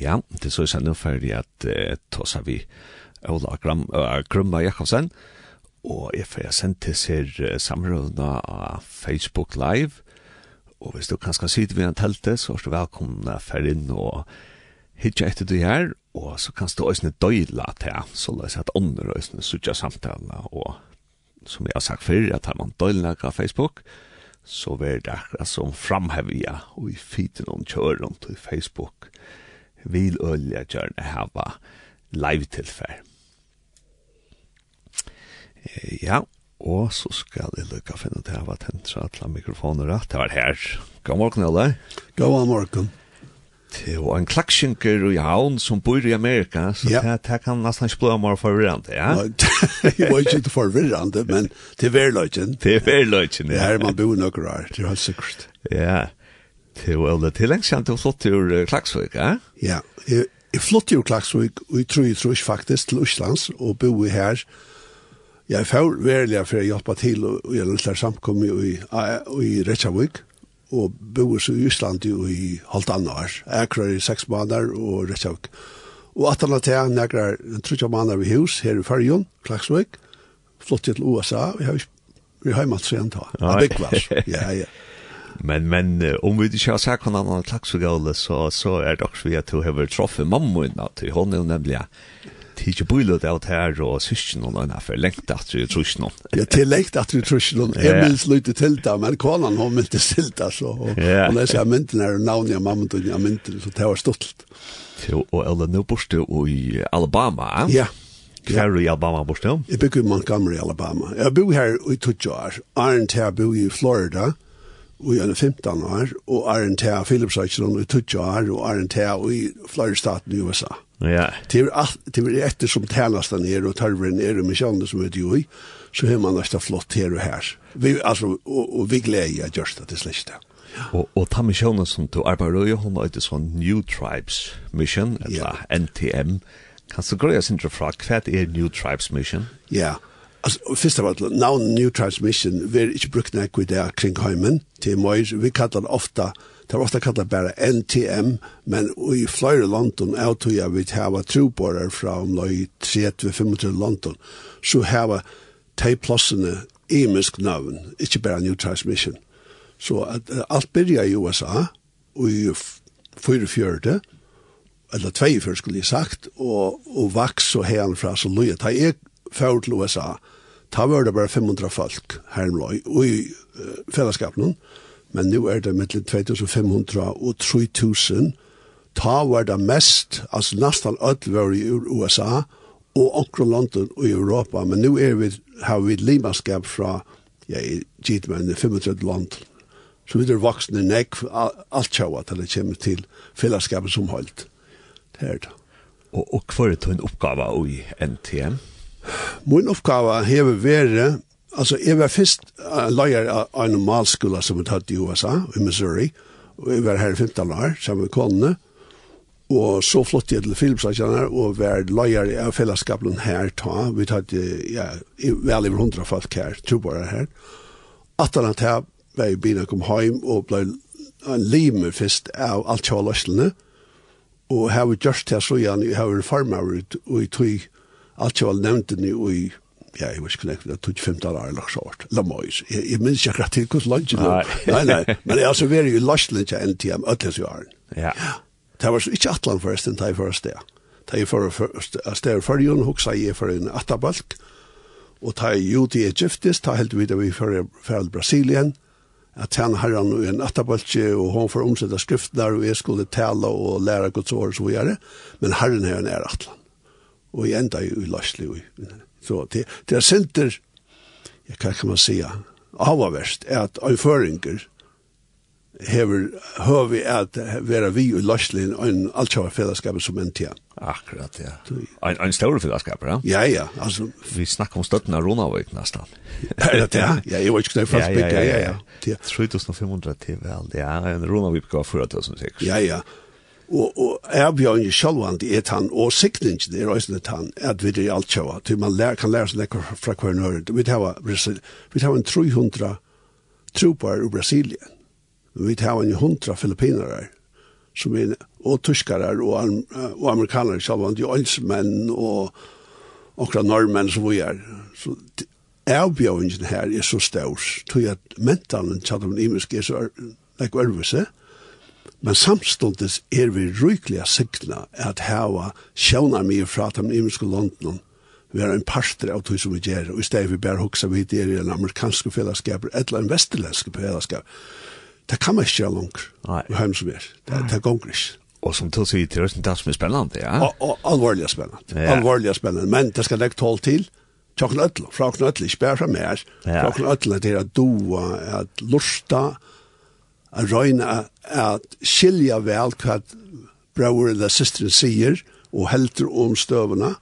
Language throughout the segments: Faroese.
Ja, det så er nu ferdig at uh, seg vi Ola Gram, uh, Grumma Jakobsen, og jeg får jeg sendt til ser samrådene av Facebook Live, og hvis du kan skal si sitte ved en telte, så er du velkommen for inn og hitje etter du her, og så kan du også døyla til, så la oss at ånder og også suttje samtaler, og som jeg har sagt før, at har man døyla av Facebook, så vil det akkurat som framhevja, og i fiten om kjøren til Facebook, og vil ølja gjerne hava live-tilfær. E, ja, og så skal jeg lukka finne til hava tentra atla mikrofoner at det var her. God morgen, Ole. God morgen. Det var en klakksynker i havn som bor i Amerika, så ja. det, det kan nesten ikke bli mer forvirrende, ja? det var ikke forvirrende, men til verløyken. Det er verløyken, ja. Det er man bor noen år, det er helt sikkert. Ja, Til Ole, til lengst kjent du flott ur Klagsvøk, eh? Ja, jeg, jeg flott ur Klagsvøk, og jeg tror jeg tror faktisk til Østlands, og bo i her. Jeg er for verilig for å hjelpe til, og jeg er litt samkommet i, i Rettjavøk, og bo i Østland i halvt annet år. Jeg er i seks måneder, og Rettjavøk. Og at han har til han nekker en trutja måneder i hus, her i Færgjøn, Klagsvøk, flott til USA, og jeg har ikke Vi har hjemme til å ta. Ja, ja. Men men om vi ikke har sagt hvordan han har tack så gale, så så er det også vi at att har truffet mamma innan till hon är nämligen tidje bøylet av det her og syskjen noen lønne for lengt at du tror ikke noen. Ja, til lengt at du tror ikke noen. Jeg minns løyte til det, men kvalan har mynt til det, så. Og når jeg sier mynten er navnet av mamma til mynten, så det var stolt. Og eller nå bor du i Alabama, ja? Ja. du i Alabama bor du? Jeg bygger i Montgomery, Alabama. Jeg bor her i 20 år. Arne til jeg bor i Florida. og i en 15 år, og RNTA Philipsøkron i 20 år, og RNTA i flere staten i USA. Ja. Det er etter som tælast den er, og tarveren er og misjonen som er jo i, så har man nesten flott her og her. Vi, altså, og, og vi gleder jeg gjørst at det slett det. Og, og ta misjonen som du arbeider i, hun er det sånn New Tribes Mission, eller ja. NTM. Kan du grøye sin fra hva er New Tribes Mission? Ja, ja Altså, først av alt, navn New Transmission, vi er ikke brukt nek i det kring heimen, til Møyr, vi kallar det ofta, det var ofta kallar bare NTM, men i fløyre London, jeg tror jeg vi hava troborer fra om løy 30-35 London, så hava de plassene imisk navn, ikke bare New Transmission. Så at, alt byrja i USA, og i 44, eller 42 skulle jeg sagt, og, og vaks og hean fra så løy, det er fyrir til USA, Ta var det bare 500 folk her i og i uh, fellesskapen, men nå er det mellom 2500 og 3000. Ta var det mest, altså nesten alt var i USA, og omkring London og i Europa, men nå er vi, har vi limaskap fra, ja, i gitt med 35 London. Så vi er voksne nek, alt tjaua til det kommer til fellesskapet som holdt. Det er det. Og, og hva er det en oppgave i NTM? Min oppgave har vært, altså jeg var først uh, leier av en malskola som vi tatt i USA, i Missouri, og jeg var her i 15 år sammen med konene, og så flott jeg til filmsakjene og var leier av fellesskapen her ta, vi tatt ja, vel over hundra folk her, troboere her. Atter at her var jeg begynner å komme hjem og ble en limer først av alt kjøløslene, og har vi gjort det så gjerne, har var farmer ut og i tog alt jeg var nevnt den i, ja, jeg vet ikke nek, det tog 15 år eller så hvert, la møys. Jeg, jeg minns ikke akkurat til hos lunch nå. Nei, nei, men jeg altså veri i lunsjlinja enn til jeg møtles i åren. Ja. Det var så ikke atlan forresten, det er forrest det. Det er forrest, det er forrest, hoksa jeg for en atabalk, og det er jo til Egyptis, det er helt vidt vi for Brasilien, at han har han en attabaltje, og hon får omsetta skriftene, og jeg skulle tale og lære læra gods og så vi men herren her er atlan og jeg enda i løslig. Så det, det er senter, jeg kan man säga, avaverst, er at avføringer hever høvi at vera vi i og en altsjava fellesskap som en tida. Akkurat, ja. En, en større fellesskap, ja? Ja, ja. Altså, Vi snakker om støtten av Ronavøk nesten. ja, ja, ja, jeg var ikke knøy fast bygd, ja, ja, ja. 3500 til vel, ja, en Ronavøk var 4000 sikkert. Ja, ja, og og er bjørn sjølvan det et han og sikning det er også det han at vi det alt sjøa til man lær kan lære seg fra kvar nør vi hava vi hava en 300 trupar i Brasilien vi hava en 100 filippinere som er og tyskere og, og amerikanere amerikanare sjølvan de olsmenn og okra norrmenn som vi er. Så avbjørningen her er så stårs tog at mentalen tjadum imisk er så lekk örvise Men samståndes er vi rykliga sikna at hava sjånar mig fra at dem imenske London vi er en parster av tog som vi gjør, og i stedet vi bare hoksa vi er i en amerikansk fellesskap, eller en vesterlandsk fellesskap. Det kan man ikke gjøre langt, vi har som er. Det, det gonger ikke. Og som tog sier til oss, det er som er spennende, ja? Og, og alvorlig spennende, ja. alvorlig spennende, men det skal legge tål til, Tjokken Øtlo, fra Øtlo, ikke bare fra mer, fra ötlo til at doa, at lusta, a røyna at skilja vel hva bror eller systeren sier og helter om støvene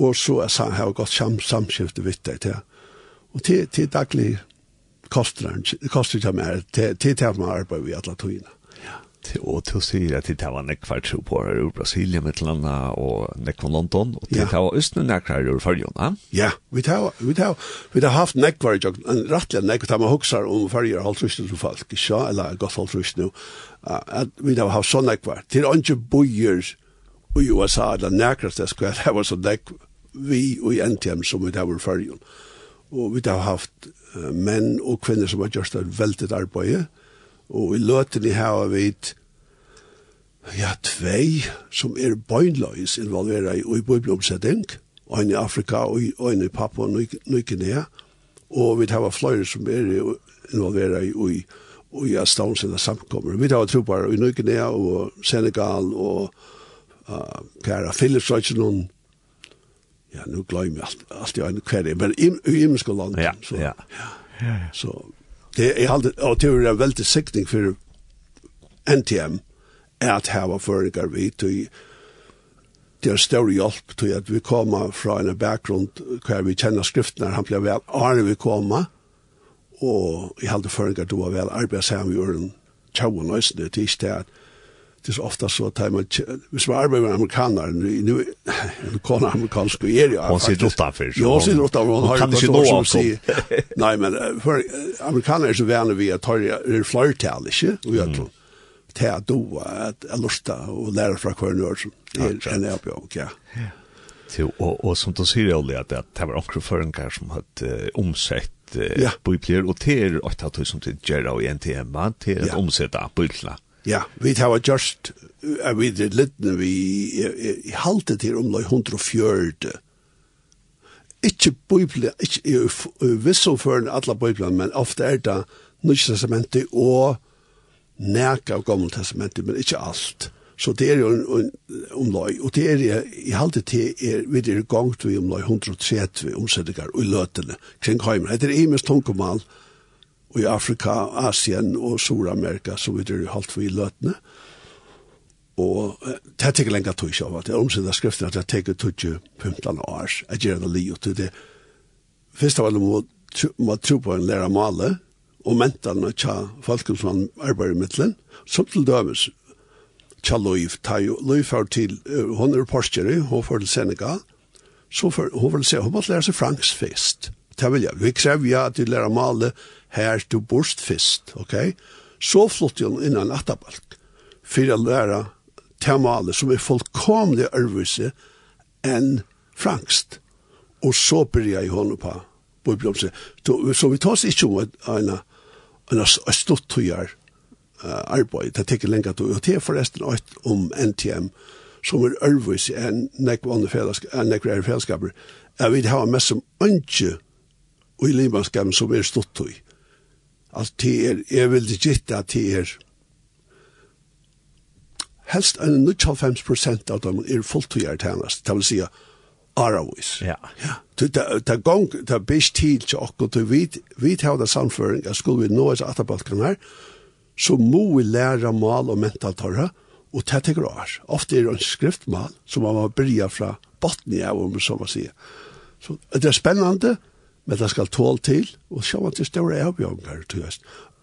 og så er han har gått sam samskifte vitt det til og til, til daglig koster han koster ikke mer til, til til man arbeider vi alle togene och till sig at det var nekvar tro på her i Brasilien med landa og nekvar från London och det var østene nekvar i ur ja, Ja, vi tar vi tar vi har haft nekvar kvar en rettelig nekvar da man huxar om förjon allt rystet så falsk. Ja, eller godt allt ryst nu. Att vi har haft sånn nekvar til Till inte bojer i USA eller nekvar det ska det var så nekvar vi og i NTM som vi tar förjon. og vi har haft menn og kvinner som har gjort et veldig arbeid, og i løtene her har vi ja, tvei som er bøgnløys involvera i uibibelomsetting, en i Afrika og en i Papua Nykenea, og vi har fløyre som er involvera i ui og i eller samkommer. Vi tar tro bare i Nykenea og Senegal og uh, Kæra Philipsrøtjenån, ja, nu glömmer jag allt, allt jag ännu kvar det, men i, i Imska landet. Ja, så, ja. ja. Så, det jeg alltid, og det er en veldig siktning for NTM, er at var føringar vi, til det er større hjelp til at vi kommer fra en bakgrund hver vi kjenner skriftene, han blir vel arne vi kommer, og jeg halde føringar du var vel arbeid sammen vi øren tjauan nøysene, det er ikke det det er så ofta så att man hvis man arbetar med amerikaner nu nu kan amerikanska är det hon sitter utanför jag sitter utanför hon har kan inte nå att nej men för amerikaner är så vana vi att ha det flörtal inte och jag tror till att då att lusta och lära från kvarnör som är en app ja. Till och och som då säger det att det var också för en kanske som hade omsett Ja. bibler och till 8000 till Gerard och NTM till att omsätta biblarna Ja, vi har just, jeg vi det litt, vi i halte til omlai 140. Ikke bøybla, ikke visselførende alle bøybla, men ofte er det Nytt testamentet og nærk av gammel testamentet, men ikke alt. Så det er jo en omlai, og det er i halte til er, vi er gongt vi omlai 130 omsettingar og løtene kring heimen. Det er imens tungemal, i Afrika, Asien og Sur-Amerika, så vi er holdt for i løtene. Og det har tekket lenge tog av at det er omsida skriften at det har tekket tog 15 år, jeg gjør det livet til det. Først av alle må, må tro på en lærer male, og mentalene tja folken som han arbeider i midtelen, som til dømes tja Løyf, ta jo, Løyf for til, hun er porskjeri, hun får til Senegal, så for, hun vil se, hun måtte lære seg fransk fest. Det vil jeg, vi krever ja at de lærer male, her du borst fyrst, ok? Så flott jo inn en attabalk, for å lære temalet som er fullkomlig ærvise enn frangst. Og så begynner jeg i hånden på bøyblomse. Så vi tar oss ikke om en, en, en stort tøyer uh, arbeid. Det tekker lenge til. Og det er forresten alt om NTM som er ærvise enn nekve andre fellesskaper. Jeg vil ha mest som ønske og i limanskapen som er stort tøy at det er, jeg vil det gitte at det er helst en 95 prosent av dem er fullt å gjøre tjenest, det vil si Aravis. Ja. Ja. Det det gong det best til til og til vit vit hava samføring at skulle vi nå as atabalkan her så må vi lære mal og mentaltorra og det teker år. Ofte er det en skriftmal som man må byrja fra botten av om så man sier. Så det er spennende, men det skal tål til, og sjå at det større avbjørngar, tror jeg.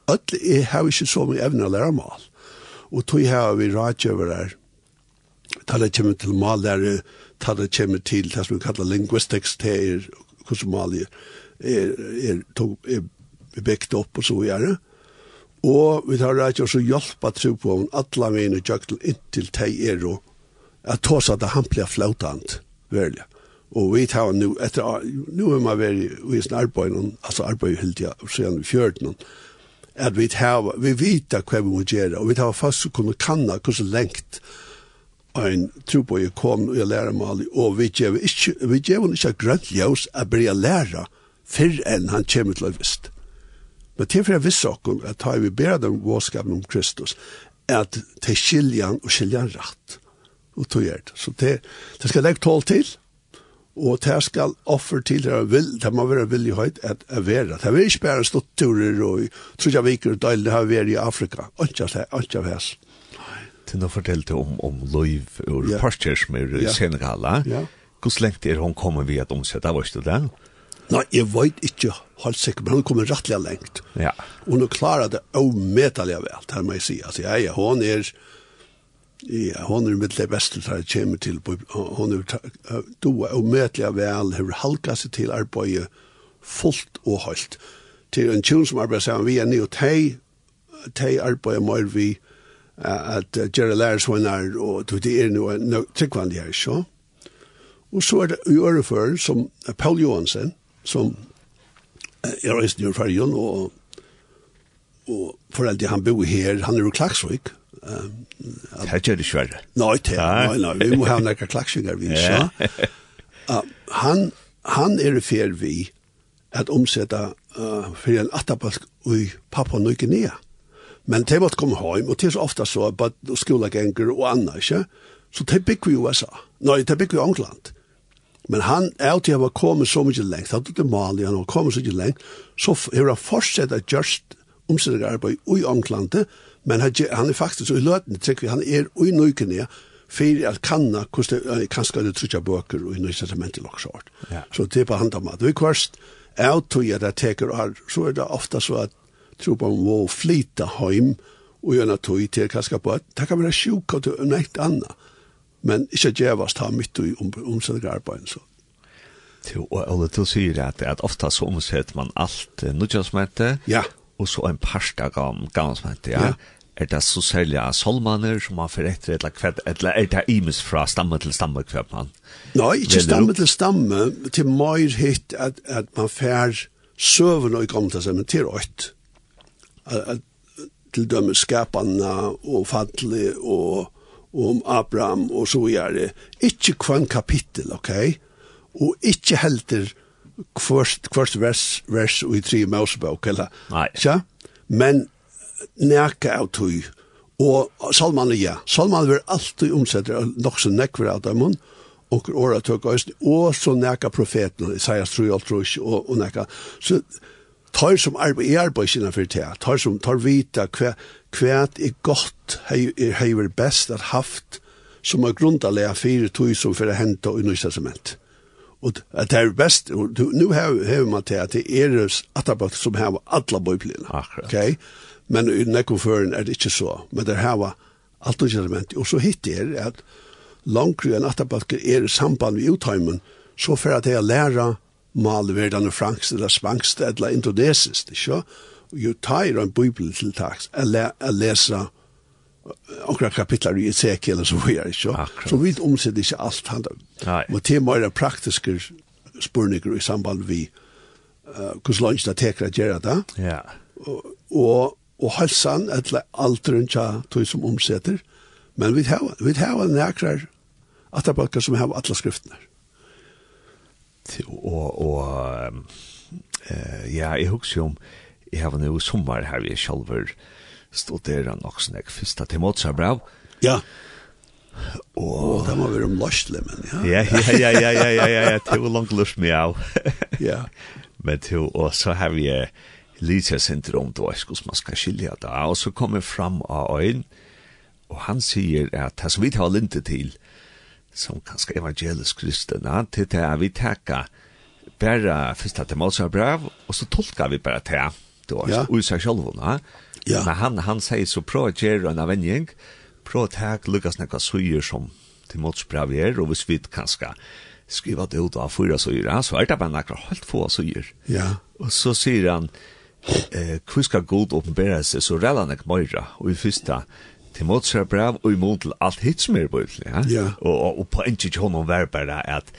Ødelig, jeg har ikke så mye evne å lære mal, og tog jeg har vi rådgjøver her, tar det kommer til malere, tar det kommer til det som vi kallar linguistics, det er hvordan mal er, er, er, er, er bygd opp og så gjerne, og vi tar rådgjøver så hjelpa tro på om alle mine jøkkel inntil teg er og at tås at det hamplige flautant, verlig. Mm Og vi tar nu, etter, nu er man veri i sin arbeid, altså arbeid helt ja, siden vi noen at vi tar, vi vita hva vi må gjøre, og vi tar fast å kunne kanna hvordan lengt ein tro på jeg kom og jeg lærer meg og vi gjør ikke, vi gjør ikke grønt ljøs at bli læra før enn han kommer til å visst. Men til for jeg visste okkur at tar vi bedre den våskapen om Kristus, at det skiljan og skiljan rett. Og tog gjør det. Så det, det skal jeg tål til, og det skal offer til det vil, det må være villighet at er være. Det er ikke bare stått turer og tror jeg viker og døgn, det har vært i Afrika. Ikke av det, alt av det. Til nå fortalte om, om Løyv og ja. Parcher som er i ja. Senegal. Ja. Hvordan lengt er hun kommet ved at omsette, var ikke det? Nei, jeg vet ikke helt sikkert, men hun kommer rettelig lengt. Ja. Hun har klaret det avmetelig vel, det må jeg si. Altså, jeg, hun er Ja, hon er mitt det beste tar jeg kommer til. Hon er doa og møtelig vel, hur halka seg til arbeidet fullt og holdt. Til en tjun som arbeider sammen, vi er nye og teg, teg arbeider mer vi at gjøre lærersvenner, og det er noe tryggvandig her, så. Og så er det i ørefør som Paul Johansen, som er reist i Førjen, og, og foreldre han bor her, han er jo Klaksvik, Det er ikke det svære. Nei, det nei, nei, vi må ha nekka klaksinger vi sa. Uh, han, han er fer vi at omsetta uh, for en atabalk i Papua Nygenea. Men det måtte komme hjem, og det er så ofte så at skolegenger og annet, ikke? Så det bygger vi i USA. Nei, det bygger vi i England. Men han er alltid har kommet så mye lengt, han er Mali, han har kommet så mye lengt, så har han fortsatt at just omsettet arbeid i Englandet, men han er faktisk i løten, trykker han er i nøykene, fyrir at kanna hvordan kanskje det trutja bøker og i nøy testament i loksort. Ja. Så det er på hand om at vi kvarst av tog at det teker år, så er det ofta så at tro på må flyta heim og gjerne tog til kanskje på at det kan være sjuk og nekt anna, men ikke djevast ha mitt i omsettig arbeid så. Jo, og Ole, du sier at, at ofta så omsetter man alt nødgjørsmette, ja. og så en parsta gammelsmette, ja. ja er det så særlig av solmaner som man får etter eller kved, eller er det imes fra stamme til stamme kvett man? Nei, ikke stamme til stamme, til mer hitt at, at man fær søvn og kommer til seg, men til rødt. At, at, til dømme skapene og fattelig og, og om Abraham og så gjør. Ikke kvann kapittel, ok? Og ikke helter kvart, kvart vers, vers og i tre Mosebok, eller? Nei. Ja? Men nekka av tøy, og Salman ja, Salman vil alltid omsette nok så nekver av dem, og åra tøk øyst, og så nekka profeten, Isaias tru alt tru, og, og nekka. Så tar som arbeid, i arbeid sinna fyrir tega, tar som, tar vita hva, hva er godt, hei, hei, hei, best at haft, som er grundalega fyrir tøy som fyrir henta og nøysta sement. Og det er best, nu hever man til at det er atarbeidt som hever alla bøyplina. Akkurat. Okay? men i nekkoføren er det ikke så, men det hava alt og element, og så hitt er at langkru enn atabalker er i samband med utheimen, så for at jeg lærer malverdan og fransk, eller spansk, eller indonesisk, ikke? Og jo tar en bibel til taks, eller lesa akkurat kapitler i Ezekiel eller så videre, ikke? Akkurat. Så vi omsetter ikke alt han Nei. Men det er mer praktiske spurninger i samband med uh, hvordan lønns det teker å gjøre det. Ja. Og, og og halsan etla aldrun tja tog som omsetter, men vi hava, vi hava nekrar atabakar som hava alla skriftene. Og, og uh, ja, jeg husker jo om, jeg hava nu sommar her vi sjalver studera nok snakk fyrsta Timotsa brav. Ja. Og det må være om løsle, men ja. Ja, ja, ja, ja, ja, ja, ja, det var langt løst meg av. Ja. Men til, og så har vi, uh, Lisa syndrom, du vet hvordan man skal skilja det. Og så kommer fram av øyn, og han sier at det som vi tar linte til, som kanskje evangelisk kristna, til det er vi takker bare først at det målser brev, og så tolkar vi bare det. Du vet, ja. og seg selv, Ja. Men han, han sier så prøv å gjøre en avvenning, prøv å takke lukkast nekka suger som til målsbrev er, og hvis vi kanskje skriva det ut av fyra suger, så er det bare nekka helt få suger. Ja. Og så sier han, eh, hva skal god åpenbæra seg så relanek møyra, og i fyrsta, Timotra brev og imot til alt hit som er på ja? ja. Og, og, og på en tid honom var bare at,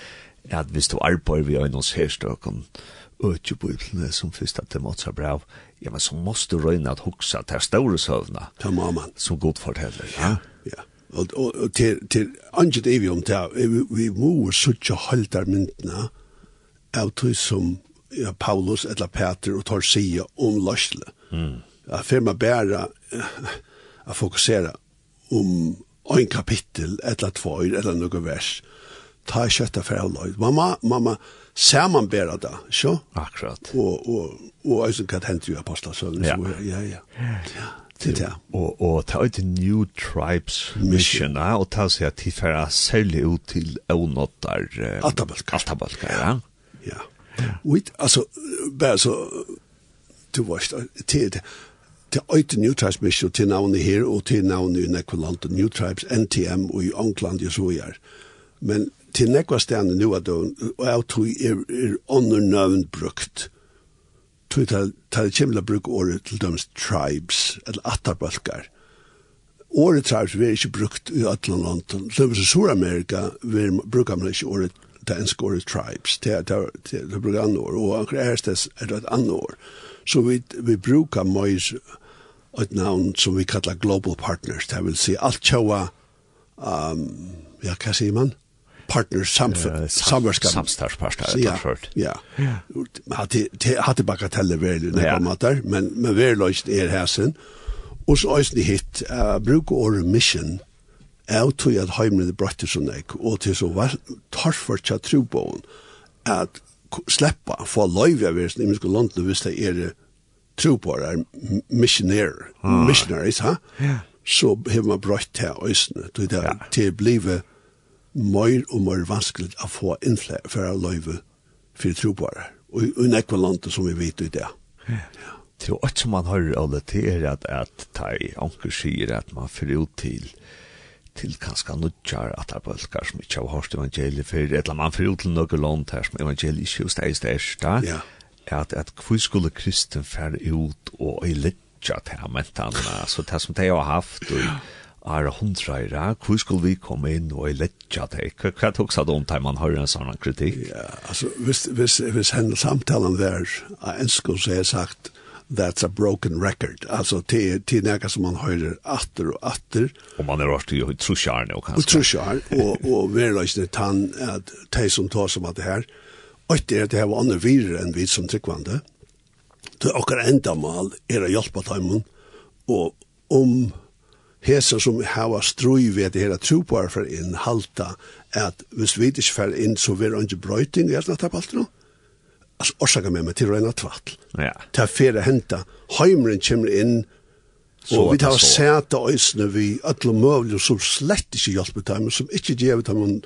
at hvis du arbeid vi har noen herstøkken, øtje på ytlene som fyrsta Timotra brev, ja, men så måste du røyne at hoksa til store søvna. Ta mamma. Som god forteller, ja. Ja, og, og, og til, til anget evig om det, vi, vi må suttje halter myndene av tog som ja, Paulus eller Peter og tar sig om løsle. Mm. Jag får man bära att fokusera om en kapittel, eller två eller några vers. Ta kötta för alla. Mamma, mamma, ser man bare det, så? Akkurat. Og, og, og, och, hva hänt jo apostlasövn. Ja. ja, ja, ja. Det ja. Og, og ta ut New Tribes Mission, ja, og ta seg at de færa særlig ut til Ånåttar. Eh, Atabalkar. Atabalkar, ja. Ja. Ut, altså, bare så, du varst, till til, til øyte New Tribes Mission, til navnet her, og til navnet i Nekvaland, New Tribes, NTM, og i Ankland, og så er. Men til nekva stedene nu at døgn, og jeg tror er, er åndernøvn brukt. Tror jeg tar det å bruke året til døms tribes, eller atterbalkar. Året tribes vi er ikke brukt i Atlanland. Så i Sur-Amerika vi brukar man ikke året Tanscore Tribes, det er det programmet, og anker er det et annet år. Så vi, vi brukar møys et navn som vi kallar Global Partners, det vil si alt tjaua, um, ja, hva sier man? Partners, samfunn, uh, sam samverskap. Samstarspartner, ja, ja. ja. Hatte bagatelle veldig nekka ja. matar, men, men verløyst er hæsen. Og så øyne hitt, uh, bruk året mission, Jeg tog at heimene brøtte sånn jeg, og til så var torfer tja trobåen, at sleppa, få løyve av versen i minske London hvis det er trobåer, missionærer, ah. missionaries, ha? Yeah. så har man brøtt til øysene, til det, til blive mer og mer vanskelig å få innflere for å løyve for trobåer, og i nekva landet som vi vet i det. Yeah. Ja. Til åt som man hører alle til er at, at ta i anker sier at man fyrir ut til til kanskje nødjar at det er bølgar som ikke har hørt evangeliet før, eller man fyrir til noe land her som evangeliet ikke just er størst, ja. at, at hvor skulle kristen fære ut og øyledja til mentene, så det som de har haft, og er hundreira, hvor skulle vi komme inn og øyledja til? Hva tok seg om til man hører en sånn kritikk? Ja, altså, hvis, hvis, hvis henne samtalen var ensko, så har jeg sagt, that's a broken record. Alltså till till några som man hör åter och åter. Och man är rakt i trusjar nu kanske. Och trusjar och och verkligen det han att de som tar som att det här och det det här var andra vidare än vid som tryckvande. Det och ändamål är att hjälpa dem och om hesa som hava strui við det hera trupar for inn halta at hvis vi ikkje fer inn så ver ikkje brøyting er snart alt no alltså orsaka med mig till rena tvattl. Ja. Ta färre henta, heimren kommer in og vi tar sæta øysene vi alle møvler som slett ikke hjelper dem, som ikke gjør dem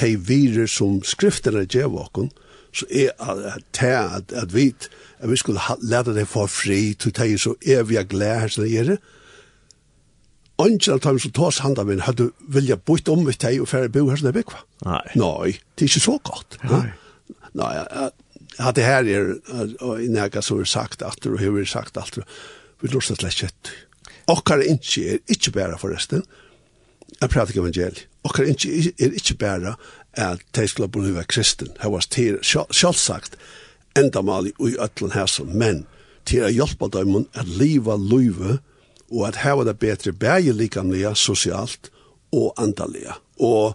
de virer som skriftene gjør åkken, så er det at, at vi at vi skulle lade det for fri, til de er så evige glede her som det gjør det. Ønsker at de som tas hand av min hadde vilja bytt om med deg og færre bo her som det er bygva. Nei. Nei, det er ikke så godt. Nei. Nei, att det här är som så sagt att og hur sagt alt vi lustar slett kött och kan er är inte bara förresten att prata evangeliet. Och kan inte är inte bara att tejskla på kristen här var til själv sagt ändamal i ötlen här som män till att hjälpa dem att leva livet og at hava det betri bægi likamlega, sosialt og andalega. Og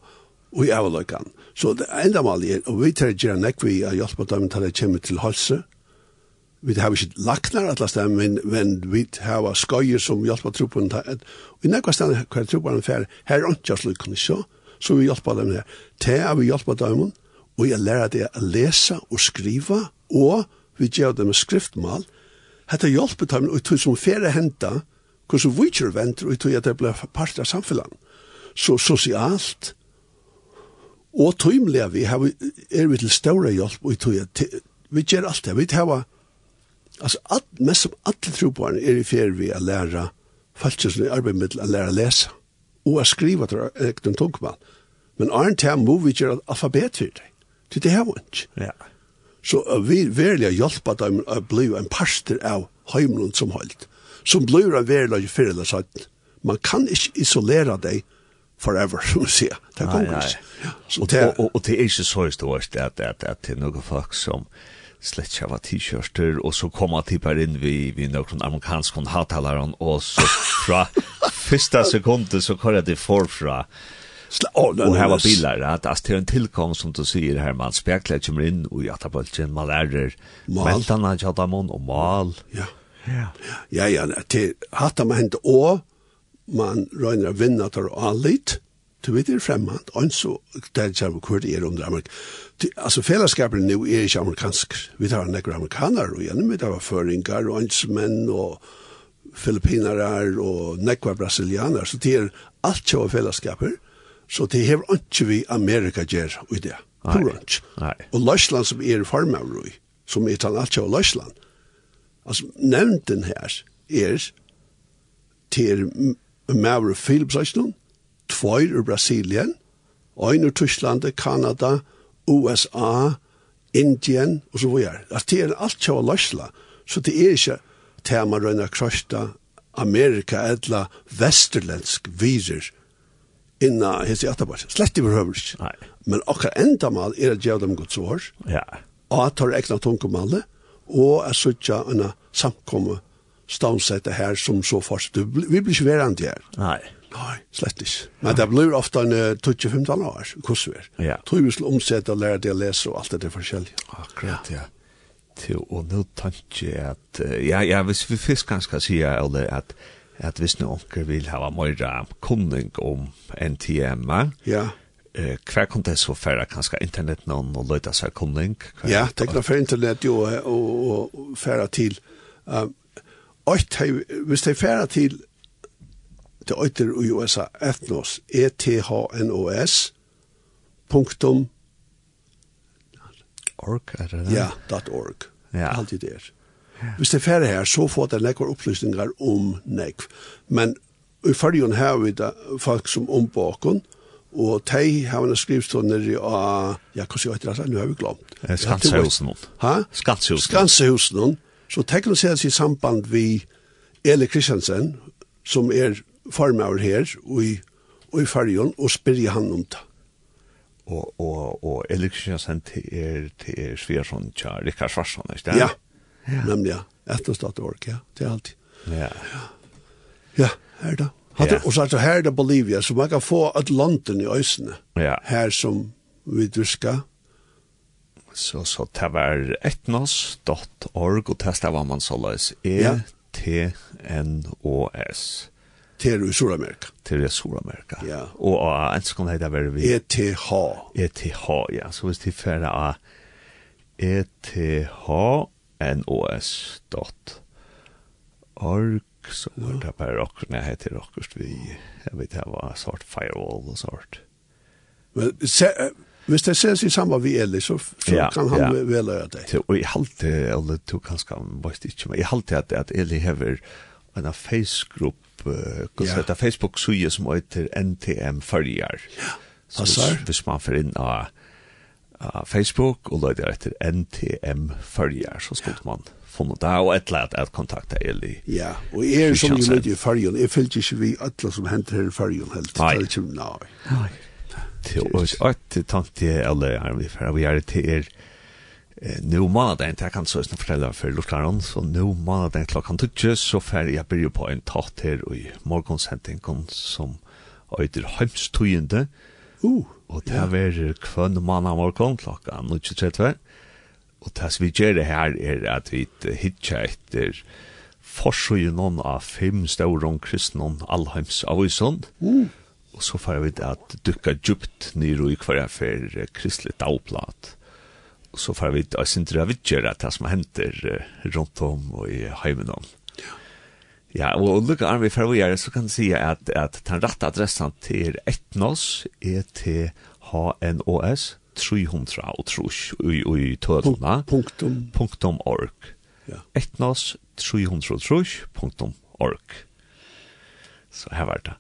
og i avløykan. Så det enda mal er, og vi tar gjerne nek vi har hjulpet dem til å komme til halse. Vi har ikke laknar atlas dem, men, men vi har skøyer som hjulpet truppen til Og i nekva stand hver truppen fer, her er ikke slik, så, så vi hjulpet dem her. Det er vi hjulpet dem, og jeg lærer det å lese og skrive, og vi gjør dem skriftmal. Hette hjulpet dem, og tog som fer henta, hvordan vi ikke venter, og tog at det ble part av samfunnet. Så sosialt, Og tøymlega vi har, er vi til større hjelp, og tøy, vi gjør alt det, vi har, altså, alt mest som alle troboerne er i fer vi å lære, faktisk i arbeid med å lære å lese, og å skrive til ekten tungmann. Men Arne til må vi gjøre alfabet for deg, til det har vi ikke. Ja. Så vi verlig hjulpet dem å bli en parster av heimlund som holdt, som blir en verlig fyrir eller sånn. Man kan ikke isolera deg, forever, som vi sier. Det kommer ikke. Og det er ikke så stort at det er noen folk som slett ikke var t-shirter, og så kom han bare inn vi, vi noen amerikanske hattalere, og så fra första sekunden så kör det forfra. Oh, och här var bilar att det er en tillkom som du sier, här man spekler kommer inn, och jag tar man lærer väntan att jag tar mon och mal. Ja. Ja. Ja ja, det hata man inte och man røyner å vinne til å litt, du vet det er fremmant, og så der kommer hvor det er under Amerika. Altså fellesskapen nå er ikke amerikansk. Vi tar nekker amerikaner, og gjennom vi tar føringer, og ønsmenn, og filipinere, og nekker brasilianer, så det er alt kjøve fellesskaper, så det er ikke vi Amerika gjør i det. Kurant. Og Løsland som er farmavrøy, som er tann alt kjøve Løsland. Altså, nevnten her er til Maver i Filipsøysnum, tvoir ur Brasilien, ein i Tyskland, Kanada, USA, Indien, og så videre. Altså, det er alt kjava løsla, så det er ikke tema røyna krøsta Amerika eller vesterlensk virer inna hese atabar. Slett i behøver Nei. Men akkur enda mal er at gjeva dem gods år, ja. og at tar ekna tunkumalle, og at suttja anna samkomme stavnsette her som så fast. Vi blir ikke verandre her. Nei. Nei, slett ikke. Men det blir ofte en uh, 20-15 år, hvordan vi er. Ja. Tror vi skal omsette og lære det å lese og alt det er forskjellige. Akkurat, ja. Til, og nå tenker jeg at, ja, ja, hvis vi først kan skal si, eller at, at hvis noen vil ha mer kunning om NTM, ja, eh kvar kom det så färra kanske internet någon och löta sig kunning. Ja, tekna för internet ju och färra till Uh, Oit, hvis de færa til til øyter i USA, etnos, E-T-H-N-O-S, punktum, org, er det det? Ja, dot org. Ja. Alt i der. Ja. Hvis det færre her, så får det nekvar opplysningar om nekv. Men i fyrjon her vi da folk som om bakon, og de har en skrivstånd i a, ja, hva sier jeg etter, nu har vi glemt. Skansehusnån. Ha? Skansehusnån. Skansehusnån. Så tekno seg i samband vi Eli Kristiansen, som er farmaur her, og i, og i fargen, og spyrje han om det. Og, og, og Eli Kristiansen til er, til er Sversson, til Rikard Svarsson, ikke det? Ja, ja. nemlig, ja. Etterstatt ork, ja, er alltid. Ja. Ja, ja her da. Hatt, ja. Og så er det her da Bolivia, så man kan få et landen i øsene, ja. her som vi dusker, Så, så det var etnos.org, og det var man så løs E-T-N-O-S. Til i Suramerika. Til i Suramerika. Ja. Og uh, en sekund heter det vi... ETH. ETH, ja. Så hvis de færre av etnos.org, så var det bare akkurat når jeg heter akkurat vi, jeg vet det var sort firewall og sort. Men se, Hvis det ses i samband med Eli, så, så ja, kan han ja. vel gjøre det. Så, og jeg halte, eller du kan skam, bare ikke, men jeg halte at, at Eli hever en Facebook-grupp, uh, ja. Facebook-suje som heter NTM Følger. Ja, passar. Hvis man får inn av av Facebook og løyder etter NTM Følger, så skulle ja. man funnet det, og et eller annet kontakta Eli. Ja, og jeg er som jo løyde i Følgen, jeg følte ikke vi alle som henter her i Følgen helt. Nei. Det er ikke, nei. Nei och tanke eller här vi för vi är till er nu månad inte jag kan så snart fortälla för Lukaron så nu månad inte klockan tutje så fär jag blir på en tatt här och i morgonsändning kom som öder hemstojende uh och det är kvön månad morgon klockan 9:30 och tas vi gör det här är att vi hitchar efter forsøgjennom av fem stauron kristne allheims av avisen. Mm. Og så får vi at dukka djupt nir i hver for kristelig dagblad. Og så får vi at sindra vidgjera det som henter rundt om og i heimen om. Ja, og lukka arm vi fer vi er, så kan jeg si at, at den rette adressen til etnos, E-T-H-N-O-S, 300 og trus i tødluna. Punktum. Punktum org. Ja. Etnos 300 trus punktum org. Så her var det.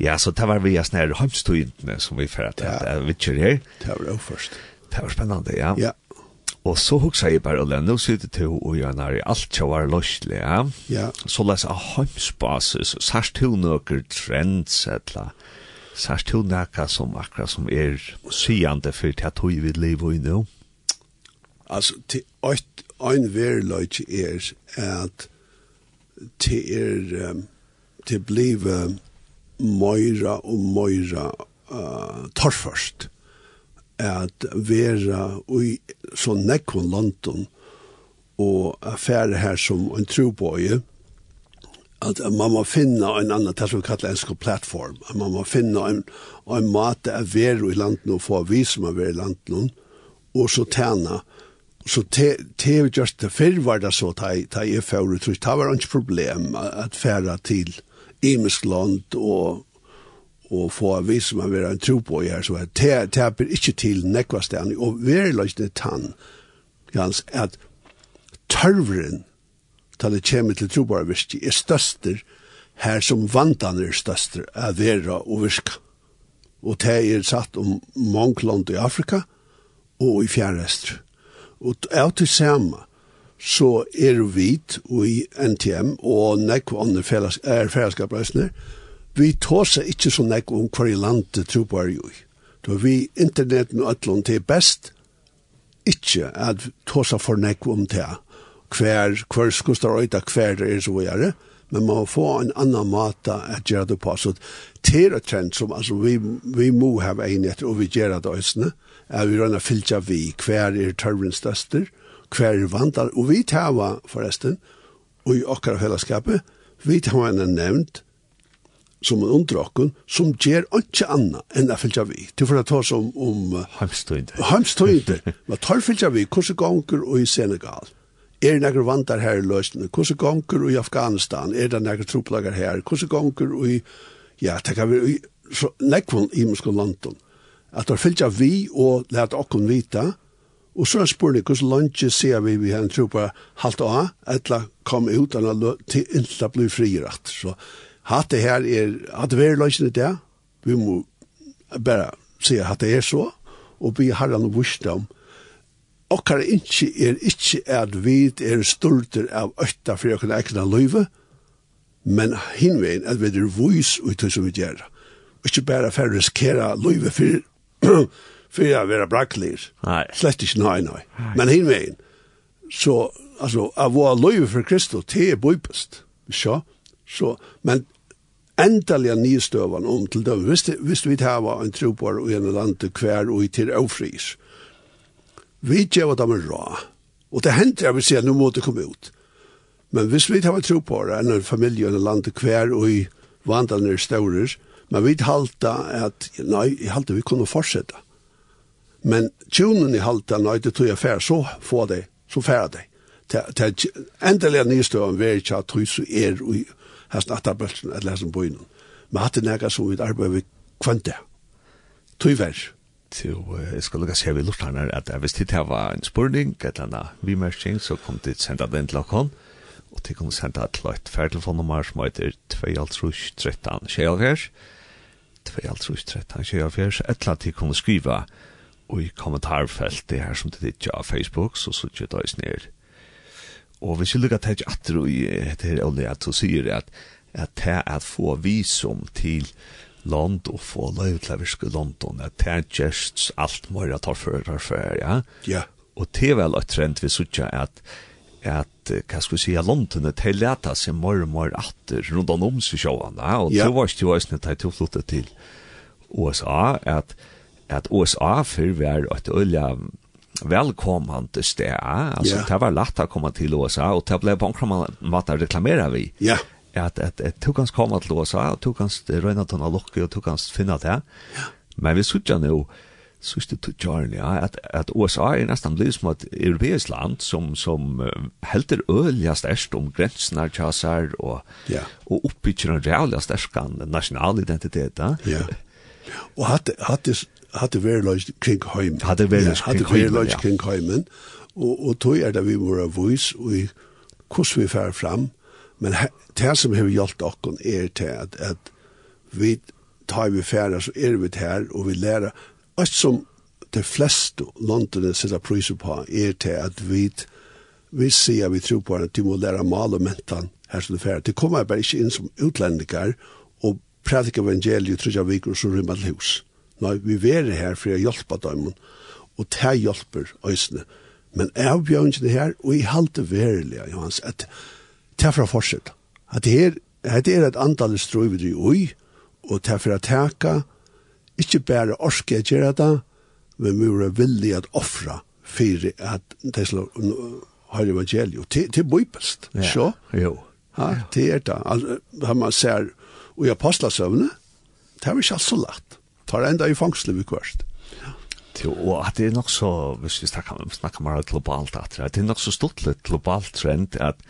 Ja, så det var vi just her hamstugintene som vi för att ja. vi kör her. Det var först. Det var spennende, ja. Ja. Og så hugsa jeg bare, Ole, nå sitter du og gjør nær i alt som var løslig, ja? Ja. Så les av heimsbasis, særst til noen trends, etla. særst til noen som akkurat som er syende for til at du vil leve i nå? Altså, til åkt, en verløyt er at til er, til blive møyra og møyra uh, torrførst at vera i så nekkon London og affære her som en trobøye at man må finna en annan, det som vi kallar ensk plattform, at man må finna en, en måte at vera i landen og få vi som er vera i landen og så tæna. Så te te just the fyrr var det så ta ta i förut through tower var problem at færa til imisk land og og få vi som har vært en tro på her, så jeg taper ikke til nekva stedet, og verilig det tann, Jans, at tørvren, til det kommer til tro på her, er størster, her som vantan er størster, er vera og virka. Og det er satt om mange land i Afrika, og i fjærrester. Og det er til samme, så er vi i NTM og nekv andre felles, er fellesskapreisene. Vi tar seg ikke så nekv om hver land det tror på er jo. Da vi interneten og ætlån til best, ikke at ta seg for nekv om det. Hver, hver skuster øyda hver er så å gjøre, men man må få en annan måte at gjøre det på. Så det er et trend som altså, vi, vi må ha enighet og vi gjør det også, at vi rønner fylja vi hver er tørren størster, og hver vandar, og vi tava forresten, og i okkar fellesskapet, vi tava en nevnt, som en underokken, som gjør ikke anna enn å fylgja vi. Til for å ta som om... Heimstøynder. Heimstøynder. men tar fylgja vi? Hvordan gonger og i Senegal? Er det noen vandar her i løsene? Hvordan gonger og i Afghanistan? Er det noen troplager her? Hvordan gonger og i... Ja, det kan vi... Så nekvån i muskon landen. At tar fylgja vi og let okken vita Og så er jeg hvordan lunge ser vi vi har en tro på halvt av, etla kom ut, eller til inntil bli frirett. Så hatt det her er, hatt det vært løsene det, vi må bare se at det er så, og vi har noe en vursdom. Okkar ikke er ikke at vi er stolter av økta for å kunne ekne løyve, men hinveien at vi er vois ut til som vi gjør. Ikke bare for å riskere løyve for för jag vara bracklis. Nej. Slett inte nej nej. Men hin vägen. Så alltså av vår löv för Kristus te bubst. Så så men endelig nystøvene om til dem. Hvis, hvis vi tar en tro på og en land annen kvær og til ofris. vi gjør dem en rå. Og det hender jeg vil si at nå må det komme ut. Men hvis vi tar en tro på det, en familie og en land annen kvær og i vandrene er større, men vi halte at, nei, jeg halte vi kunne fortsette. Men tjonen i halta nøyde tog jeg fær, så få det, så fær det. Til Endelig er nystøven veri ikke at tog så er i hans nattabølsen, eller hans bøynen. Men hatt det nægget som vi arbeider vi kvante. Tog vær. Til, jeg skal lukka se vi her, at hvis det var en spurning, et eller annet vimersing, så kom det senda den til okkon, og de kunne senda til et færtelefonnummer som heter 2.13.24, 2.13.24, et eller annet de kunne skriva i kommentarfelt det her som det ikke av Facebook, så så ikke det er Og hvis vi lukker til at du i det Olli, at du sier at at det er at få visum til land og få løy til å virke London, at det er just alt må jeg ta for det for, ja? Ja. Og det er vel et trend vi sier at at, hva skal vi si, at London er til leta seg mer og mer atter rundt om seg sjående, og det var ikke jo også når jeg flyttet til USA, at at USA før var et øyla velkomande sted. Altså, yeah. det var lett å komme til USA, og det ble på en måte reklamere vi. Ja. Yeah. At, at, at du kan komme til USA, og du kan røyne til noen lukke, og du kan finne det. Ja. Men vi sitter nå, sista tutjarni ja, at at USA er nästan blitt som et europeiskt land som som uh, helter ølja størst om gränserna chasar och ja och uppbyggjer en reala stärkan national identitet ja. ja. Och hade hade hadde vært kring heim. Hadde vært ja, kring, kring, ja. kring heimen. Og, og tog er det vi må ha vois og hvordan vi fer fram. Men det som har gjort oss er til at, at vi tar vi færre, så er vi her, og vi lærer. Alt som de fleste landene sitter priser på er til at vi vi sier vi tror på at de må lære mal og mentan her som det færre. Det kommer bare ikke inn som utlendinger og prædikar evangeliet tror jeg vi går så rymmer til hus nei, vi er her for å hjelpe dem, og ta hjelper øsene. Men jeg bjør ikke det her, og jeg halte verlig, Johans, at ta fra fortsett. At det her, det er et antall strøy vi driver ui, og ta fra teka, ikke bare orske jeg gjøre det, men vi er villig at offre for at det slår har evangeliet. Det, til, er bøypest, ja. så. Jo. Ja, det er det. Altså, man ser, og i apostlasøvne, det er ikke alt så lagt tar enda i fangsle vi kvørst. Jo, og at det er nok så, hvis vi snakker, snakker mer globalt, at det er nok så stort litt globalt trend at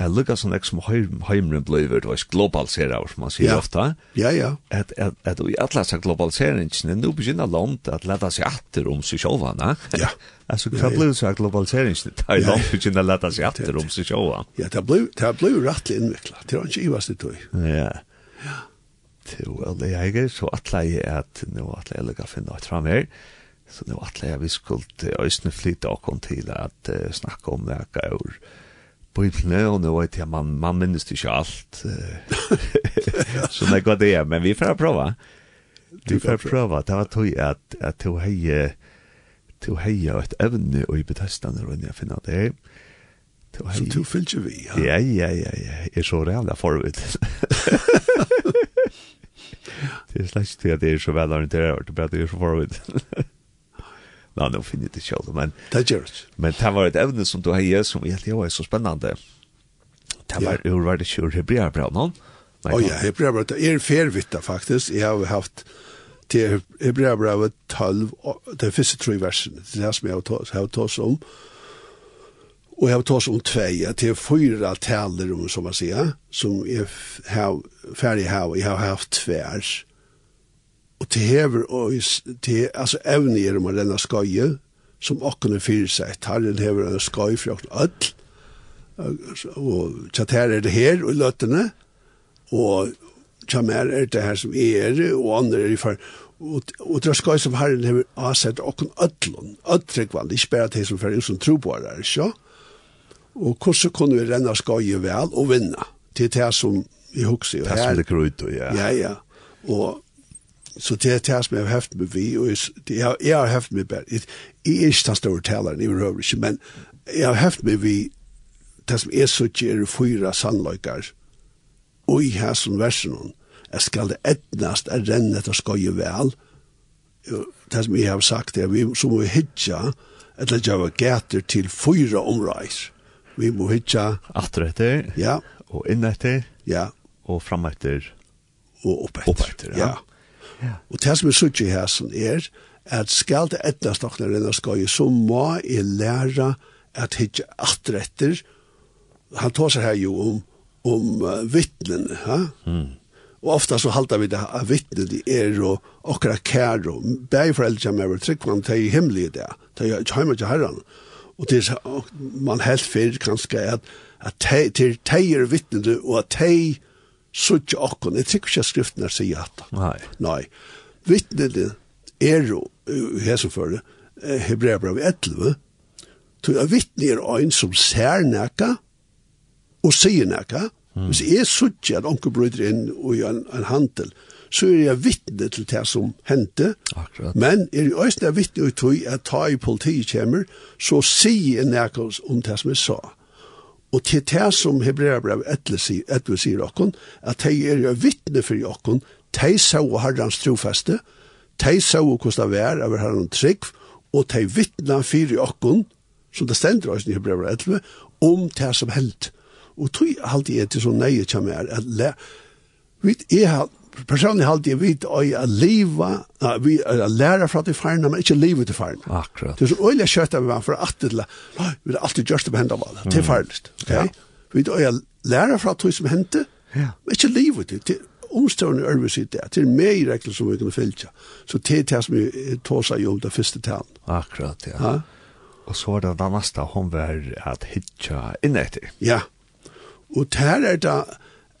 jeg lukker sånn ek som heimren blir, og globaliserer, som man sier ofta. Ja, ja. At, at, at i alle disse globaliseringene, nå begynner land at leta seg atter om seg sjåvane. Ja. altså, hva blir så globaliseringene, da i land begynner leta seg atter om seg sjåvane? Ja, det ble det blir rettelig innviklet, det var ikke i hva det tog. Ja, ja til alle eier, så atle jeg at nå atle jeg lukka finne et frammer, så nå atle jeg vi skulle øyne flytte åkken til at uh, snakke om det jeg gjør bøyblene, og nå vet jeg, man, man minnes det ikke alt, så det går det, men vi får prøve. Vi får prøve, det var tog at, at to heier, to heier et evne og i betestene rundt jeg finner det her, Så du fyllt vi, ja? Ja, ja, ja, ja. Jeg er så rævla forvidt. Det er slags till at det er så väl orienterat och det er så förvitt. Nå, nå finner jeg det selv, men... Det gjør det. Men det var et evne som du heier, som jeg helt var så spennende. Det var hvor var det ikke ur hebreabra, noen? Å ja, hebreabra, det er fervitta faktisk. Jeg har haft til hebreabra 12, det første tre versene, det er som jeg har tås om, Og jeg Och jag tar som två till fyra taler om som man sier, som jeg har ferdig her, og jeg har haft tvärs. Och till häver och till alltså även i de denna skøye, som åkne fyra seg, tar den häver en skoj för öll. Och chatta er det her, og och lötterna och chamer er det her som er, og andre er i far, og og det er skøy som herren har avsett og kun öllon ikke bare til som fer som tro på det ikkje og hvordan kunne vi renna skøye vel og vinna til det som vi husker jo her. Det som det krøyt, ja. Ja, ja. Og så det er det som jeg har haft med vi, og jeg, har, jeg har haft med bare, jeg, jeg er ikke den store taleren, jeg behøver ikke, men jeg har haft med vi, det som er så ikke er fyra sannløykar, og i her som versen, jeg skal det etnast er renne etter skøye vel, det som jeg har sagt, er vi, så må vi hitja, eller gjøre gater til fyra omreis. Vi må hitja. Atter etter. Ja. Og inn etter. Ja. Og fram etter. Og opp etter. Opp etter, ja. ja. Og det som er suttje i hæsen er at skal det etter stokkene renne skøye, så må jeg lære at hitja atre etter. Han tar seg her jo om, om uh, vittnene, ja. Mm. Og ofta så halda vi det av vittne de er og okra kær og bæg foreldre som er trygg, men det er himmelig det, til er hjemme til herran. Mm Og det er man helt fyrir kanskje at, at til teier vittnede og at tei suttje okkon. Jeg tykker ikke at skriften er sier at. Nei. Nei. Vittnede er jo, her som fyrir, Hebreabrev 11, Tog jeg vittne er ein som ser nekka og sier nekka. Hvis jeg suttje at onker bryter inn og gjør en, en handel, så er jeg vittne til det som hendte. Akkurat. Men er jeg også vittne ut til at ta i politiet kommer, så sier jeg nærkos om det som jeg sa. Og til det som Hebreabrev etter sier okken, at de er jeg vittne for okken, de så herrens trofeste, de så hvordan det var over herrens trygg, og de vittne for okken, som det stender også i Hebreabrev 11, om det som heldt. Og tog alltid er til så nøye kommer at le, vi er personlig halte jeg vidt å leva, vi å lære fra til farna, men ikke livet til farna. Akkurat. Det er så øyelig kjøtt av meg for at det vi har alltid gjørst det på hendene av det, til farligst. Okay? Ja. Vi å lære fra til som hendte, ja. men ikke livet til, til omstående øvrig sitt det, til meg i regler som vi kunne fylte. Så det er det som vi tog seg om det første talen. Akkurat, ja. ja? Og så var det den neste, hun var at hitja inn etter. Ja, og der er det,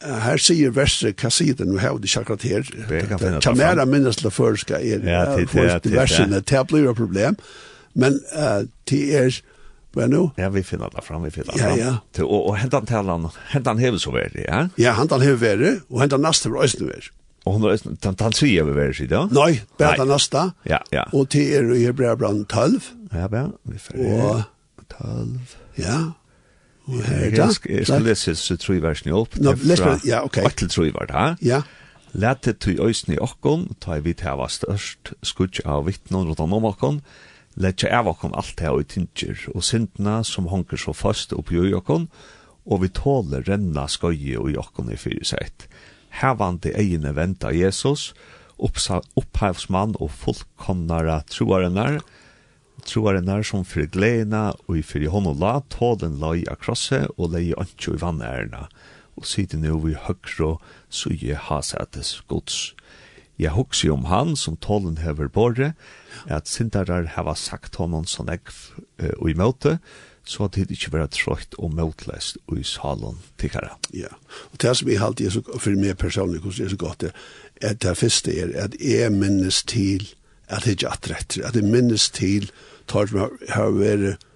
her sier verset, hva sier det, nå har vi ikke akkurat her, kamera minnes til førska er, versene, det blir et problem, men det er, hva er nå? Ja, vi finner det fram, vi finner det fram. Ja, ja. Og, og hentan talan, hentan hever så verre, ja? Ja, hentan hever verre, og hentan nasta var øyne verre. Og hun er tan tan sier over ver sida. Nei, bæta nasta. Ja, ja. Og til er i Hebreabran 12. Ja, ja, vi fer. Og 12. Ja, Och här är det. Jag ska läsa så tror jeg versen opp. Nå, No, meg, ja, ok. Og til tror jeg jag va. Ja. Lete til till i okkon, ta i vit här størst, skudj av vittnen rundt om okkon. Lät av okkon alt det og tinjer og syndna som honker så fast upp i okkon og vi tåler renna skøye och i okkon i fyrir fyrsett. Hävande egne venta Jesus, opphavsmann og fullkomnare troarenar, troaren er som fyrir gleina og i fyrir hon og la tålen lai av krosse og lei antjo i vannærna og sidi nu vi høgro suje hasetes gods. Jeg hoksi om han som tålen hever borre, at sindarar hava sagt honom som ekv uh, og i møte, så at det ikke var trøyt og møtlest og i salen tikkara. Ja, og det som jeg alltid er så, for meg personlig, hvordan det er så godt, er at det første er at jeg minnes til at det ikke atretter, at jeg minnes til tar som har vært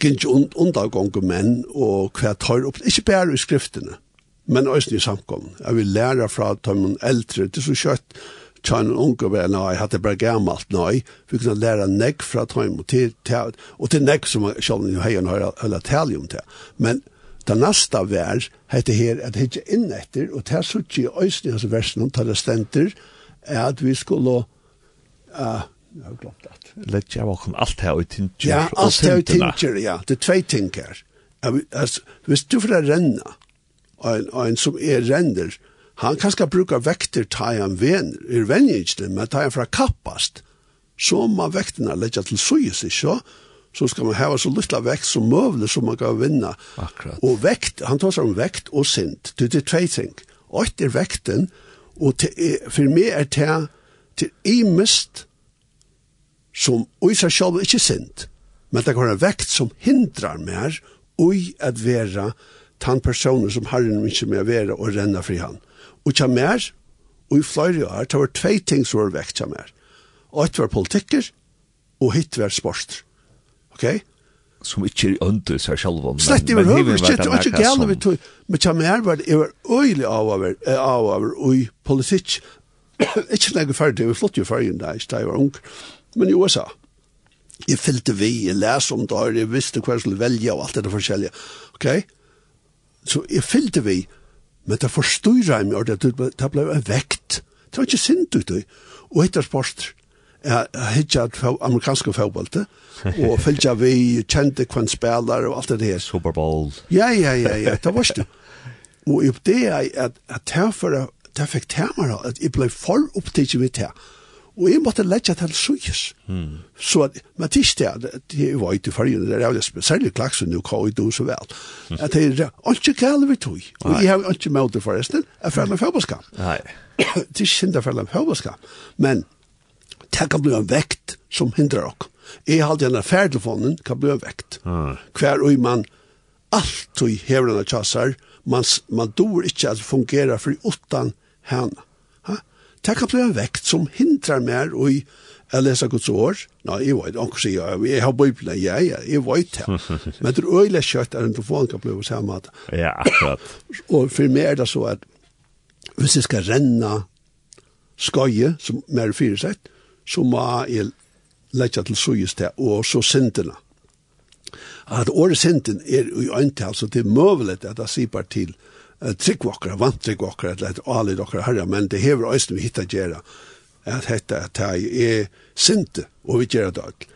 gikk undergående menn og hva tar opp, ikke bare i skriftene, men også i samkommen. Jeg vil lære fra at de eldre, det er så kjøtt, tjene en unge var nei, hadde bare gammelt nei, vi kunne lære neck fra tøyen, og til, til, og til neck som selv nu hejan har hatt tale om till. Men det neste vær nästa vers hette här att hitta in og det er så ikke i øyne i hans versen och där stenter, är att vi skulle Uh, jeg har glemt det. Lett jeg var alt her og tinger. Ja, alt her og tinger, ja. Det er tvei tinger. Hvis du får renna, og en som er renner, han kan skal bruka vekter ta han ven, er venjigste, men ta han fra kappast, så må vekterna letja til suyes, ikke så skal man hava så lytla vekt som møvle som man kan vinna. Akkurat. Og vekt, han tar seg om vekt og sint, det er tvei ting. Og er vekten, og te, for meg er det til imest som i seg sjálf ikkje sint, men det kan være vekt som hindrar mer ui at vera tann personer som herren mykje med vera og renna fri han. Og kja mer, og i fløyre år, det var tvei ting som var vekt kja mer. Og et var politikker, og hitt var sport. Ok? Som ikkje er under seg sjálf men, Slett i men slett i ikke gale vi tog. Men kja mer var det, jeg var øylig av av av av av av politikk, ikke når jeg ferdig, vi flott jo ferdig da, ikke da jeg var ung, men i USA. Jeg fyllte vi, jeg leste om det, jeg visste hva jeg skulle velge og alt det forskjellige. Ok? Så jeg fyllte vi, men det forstyrret jeg meg, det, det ble en vekt. Det var ikke sint ut, og etter spørst, jeg hittet amerikanske fotballte, og fyllte vi, kjente hva en spiller og alt det her. Superbowl. Ja, ja, ja, ja, det var ikke det. Og det er at, at her for det fikk temmer at jeg ble for opptidig med det. Og jeg måtte letja til sykes. Mm. Så, at, men det er det, det var ikke for det er jo særlig klaksen nu, hva jeg det så vel. At det er ikke gale vi tog. Og jeg har ikke måte forresten, jeg føler meg fotballskap. Nei. Det er ikke synd jeg føler meg fotballskap. Men det kan bli en vekt som hindrar ok. Jeg har alltid en affærtelefonen, kan bli en vekt. Mm. Hver og man alltid hever denne tjassar, man, man dår ikke at fungera for utan henne. Ha? Det kan bli en vekt som hindrar mer og i jeg leser Guds år. Nei, jeg vet, anker sier jeg, jeg har Bibelen, ja, ja, jeg vet det. Men det er øyelig kjøtt er en telefon kan bli samme at. Ja, akkurat. og for meg er det så at hvis jeg skal renne skøye, som mer fyresett, så må jeg legge til søyest til, og så sintene. At året sinten er i øyntal, så det er møvelig at det sier bare til, tryggvokkere, vantryggvokkere, eller et alid okkere herre, men det hever øyne vi hittar gjerra, at hetta at jeg er sinte, og vi gjerra det alt,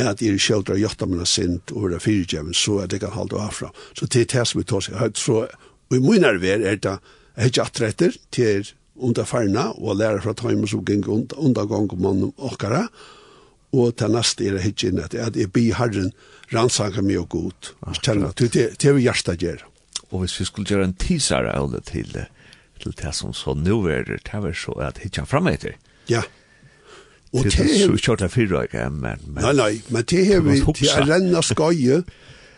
at jeg er kjeldra gjøtta mina sint, og er fyrirgjevn, så er det kan halda afra. Så det er det som vi tar seg høyt, så i min arver er det, jeg er ikke atretter til under farna, og læra fra tøymer som geng unda gong om mannen okkara, og til neste er det hitt inn at jeg bi herren rannsaka meg og god, kjenner, det er vi hjertet gjerra. Og hvis vi skulle gjøre en teaser av det til, til det som så nå er det, det er så at hitja fram etter. Ja. Og til det er så kjørt av fyrre, ikke? Men, men, nei, nei, men det er vi til å renne skøye,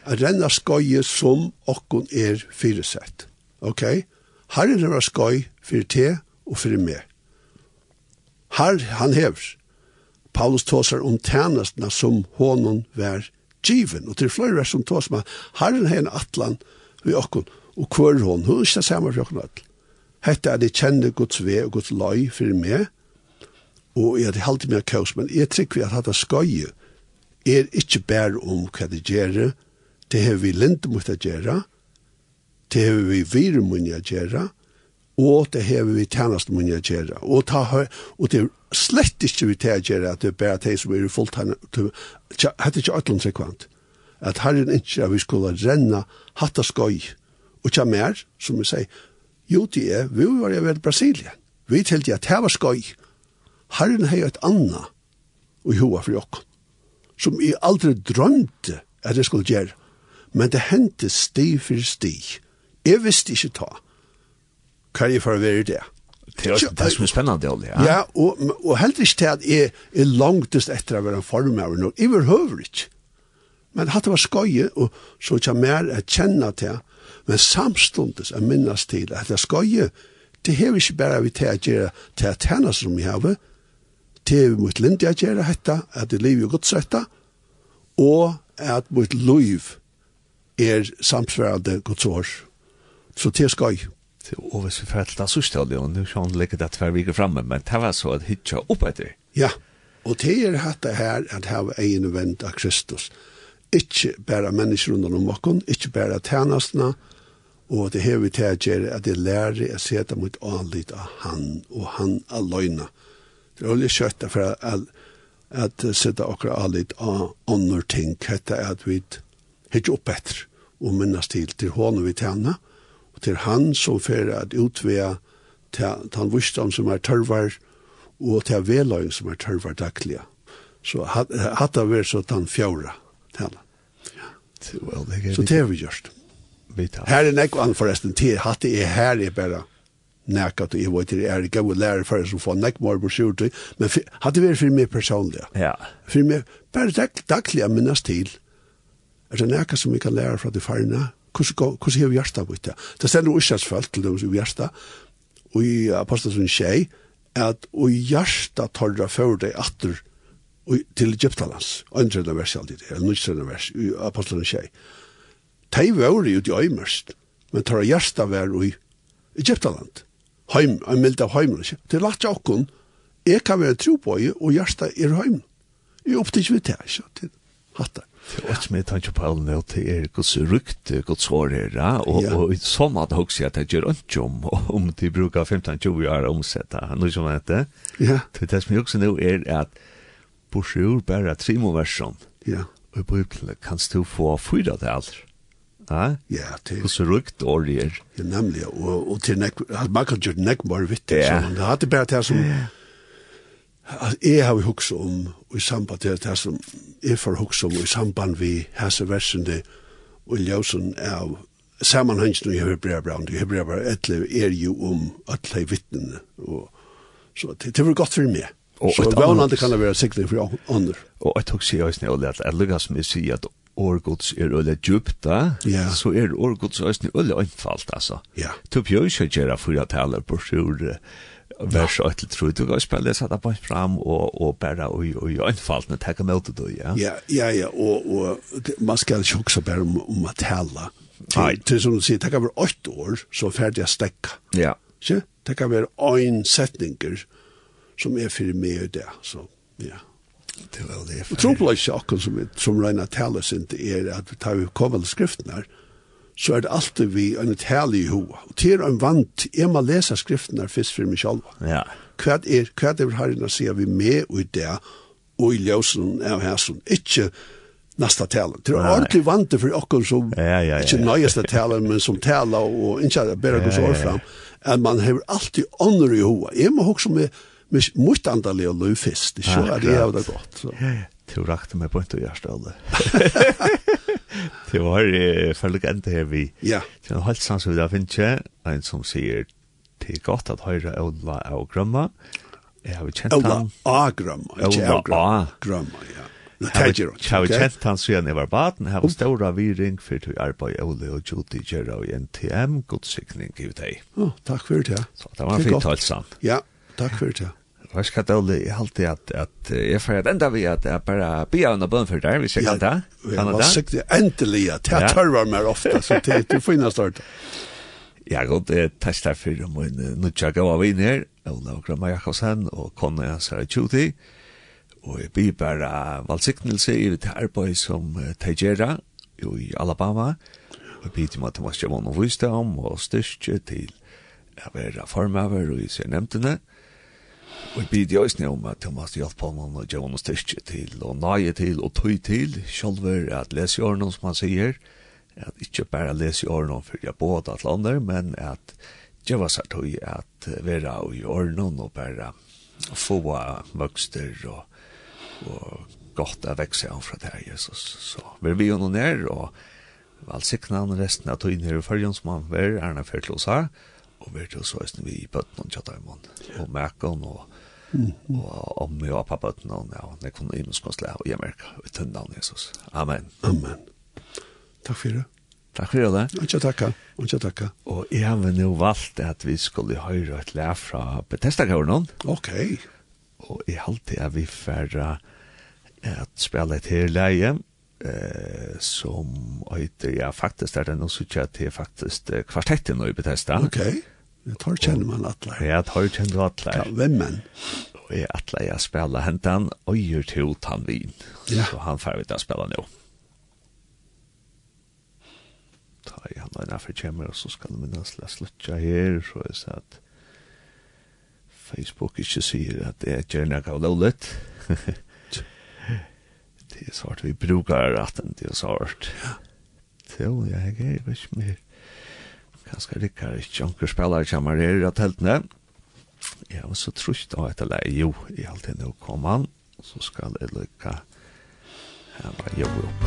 å renne skøye som okkon er fyresett. Ok? Her er det skøy for te og for meg. Her han hever. Paulus tåsar om tjenestene som hånden var given. Og til flere vers som tås med, her er en atlan, vi okkon, og kvar hon, hun er ikke samme for okkon all. Hette er det kjenne Guds ve og Guds løy for meg, og jeg hadde halvt meg kaos, men jeg trykker vi at hatt skøye er ikke bare om hva det gjør, det har vi lente mot å gjøre, det har vi vire mot å gjøre, og det har vi tjenest mot å gjøre, og, ta, og det er slett ikke vi til å gjøre at det er bare de som er i fullt det er ikke et eller at herren ikke at vi skulle renne hatt og skoj, og ikke mer, som vi sier, jo, det er, vi var jo ved Brasilien, vi tilte at det var skoj, herren hei et anna, og hoa for jokk, som jeg aldri drømte at jeg skulle gjøre, men det hendte sti for sti. Jeg visste ikke ta, hva jeg for å være det. Det er det som er spennende, Olli. Ja, ja og, og heller ikke til at jeg er langtest etter å være en formøver nå. Jeg vil høyre ikke. Men hatt var skøye, og så ikke mer å kjenne til, men samstundes å minnes til at det skøye, det har vi ikke bare vi til å gjøre til at henne som vi har, til vi mot lindi å gjøre dette, at det liv er godt søtta, og at mot liv er samsværende godt sår. Så til skøye. Og hvis vi fyrir til det sørste og nå skal han legge det tver viker fremme, men det var så at hitja opp etter. Ja, og det er dette her at hava egen vent av Kristus ikke bare mennesker under om okken, ikke bare tjenestene, og det her vi til at det lærer å se det mot anlitt av han, og han aløyne. Det er veldig kjøtt for at, at sette akkurat anlitt av andre ting, hette at vi hittar opp etter, og minnes til til hånden vi tjener, og til han som fører at utvea til han visdom som er tørvar, og til veløgn som er tørvar daglige. Så hatt det vært så den fjorda tjener right. Well, det Så det har vi gjort. Her er nekko an forresten, til hatt det er her er bare nekat, og jeg vet det er gode lærer for som får nekk mer på sjortøy, men hatt det vært for meg personlig. Ja. For meg, bare dag, daglig jeg minnes til, er det nekka som vi kan lære fra de farne, hvordan har vi hjertet på det? Det stender uskjørs folk til dem som vi hjertet, og i Apostelsen tjei, at og hjertet tar det for deg atter, til Egyptalands, andre vers alltid, eller nødstrende vers, i apostelen tjei. De var jo de øymerst, men tar hjertet var i Egyptaland. Heim, en mild av heimen, ikke? Det er lagt jokken, jeg kan være tro på i, og hjertet er heim. Jeg opptid ikke vi det, ikke? Til hatt det. Det var med tanke på alle nå, til er gods rykt, gods hår her, og, og sånn at jeg sier at jeg gjør ikke om, om de bruker 15-20 år å omsette, noe som heter. Ja. Det som jeg også nå er at bursur bara tre versjon. Ja. Og i Bibelen kan du få fyra til alt. Ja? Ja, til... Og så rukt er. Ja, nemlig. Og, og til nek... at Man kan gjøre nek bare vitt. Ja. Så, det hadde bare det som... At jeg har hukst om, og i samband til det som jeg får hukst om, og i samband vi hese versene, og ljøsen av sammanhengen i Hebreabrand, i Hebreabrand, etter er jo om alle vittnene, og så det, det var godt for meg. Og et annet kan det være sikning for andre. Og jeg tok seg også nødvendig at jeg at lukka som jeg sier at årgods er øyne da, yeah. så er årgods også øyne øynefalt, altså. Ja. Du bjør ikke gjøre fyra taler på sjur vers 8 til 3, du kan også bare lese det fram og, og bare og, og øynefaltene takke med det, ja? Ja, ja, ja, og, og man skal ikke også bare om, om å tale. Nei. Til som du sier, det kan være 8 år, så ferdig jeg stekka. Ja. Ikke? Det kan være øyne setninger, ja som er for meg i det. Så, ja. Det var det. Og tropelig ikke akkurat som, som Reina taler sin til er at vi tar kommende skriften her, så er det alltid vi en tale i hoa. Og til en vant, jeg må lese skriften her først for meg selv. Ja. Hva er, hva er det her inne sier vi med i det, og i ljøsen av hæsen, ikke nästa talen. Det är ordentligt vant för oss som ja, ja, ja, inte nöjaste talen, men som tala och inte bara går så fram. Att man har alltid ånder i hoa. Jag må också med mot andalig og løy fest, ikke? Ja, det er det godt. Så. Ja, ja. Til rakte meg på en til Gjerst, alle. Til var følge enda her vi. Ja. Til en halvt sans vi da finner en som sier, det er godt at høyre Ola og Grømma. Jeg har kjent han. Ola og Grømma, ikke Ola og Grømma, ja. Jeg har kjent han siden jeg var baden, jeg har ståra viring for til arbeid Ole og Judy Gjera og NTM, godsikning i deg. Takk for det. Så det var fint, Halsan. Ja, takk for det. Vad ska det bli? Jag alltid at at jeg får at enda vi at jeg bare be on the bun för där vi ska kan ta. Ja, det? var sikkert endelig at jeg tørver mer ofte, så det er får innan start. Ja, godt, jeg testa for dem och nu checka vad vi ner. Ola och Grama Jakobsen kone Sarah Sarachuti. og jeg blir bare valgsiktelse i det arbeid som Tejera i Alabama. Og jeg blir til at Thomas Jamon og Vystam og styrke til å være formøver og i seg nevntene. Mm Og jeg bidde jo isne om at Thomas måtte hjelpe honom og gjøre noe styrke til, og nøye til, og tøy til, sjølver at lese i årene som han sier, at ikke bare lese i årene for jeg både at lander, men at jeg var sært tøy at være i årene og bare få vokster og, og godt å vekse av fra det her, Jesus. Så vi er vi jo noen her, og velsikna han resten av tøyen her i fargen som han var, er han er fyrt til her, og vi er til oss høysen vi i bøtten og tjata i mån, og mekken og og om vi var på bøttene, og det kunne i muskonsle og i Amerika, og i tøndagen Jesus. Amen. Amen. Takk for det. Takk for det. Og Ikke takka, ikke takka. Og jeg har nå valgt at vi skulle høre et lær fra Bethesda-kåren. Ok. Og jeg har alltid at vi færre at spille et her leie, eh, som heter, ja, faktisk er det noe som ikke er til faktisk kvartetten nå i Bethesda. Ok. Ok Men tar kjenner man atle. Ja, tar kjenner man atla. Ja, hvem men? Og jeg atle, jeg spela hentan gjør til han vin. Ja. Så han fer vidt å spela nå. Ta i han og innenfor kjemmer, og så skal det minnes la slutja her, så jeg sa at Facebook ikke sier at det er gjerne av lovlet. det er svart vi brukar at det er svart. Ja. Så jeg er ikke mer. Kanskje rikker ikke onker spillere kommer her i teltene. Ja, og så trusht av etter leie. Jo, i alt det nå kom han. Så skal jeg lykke her var jobbe opp.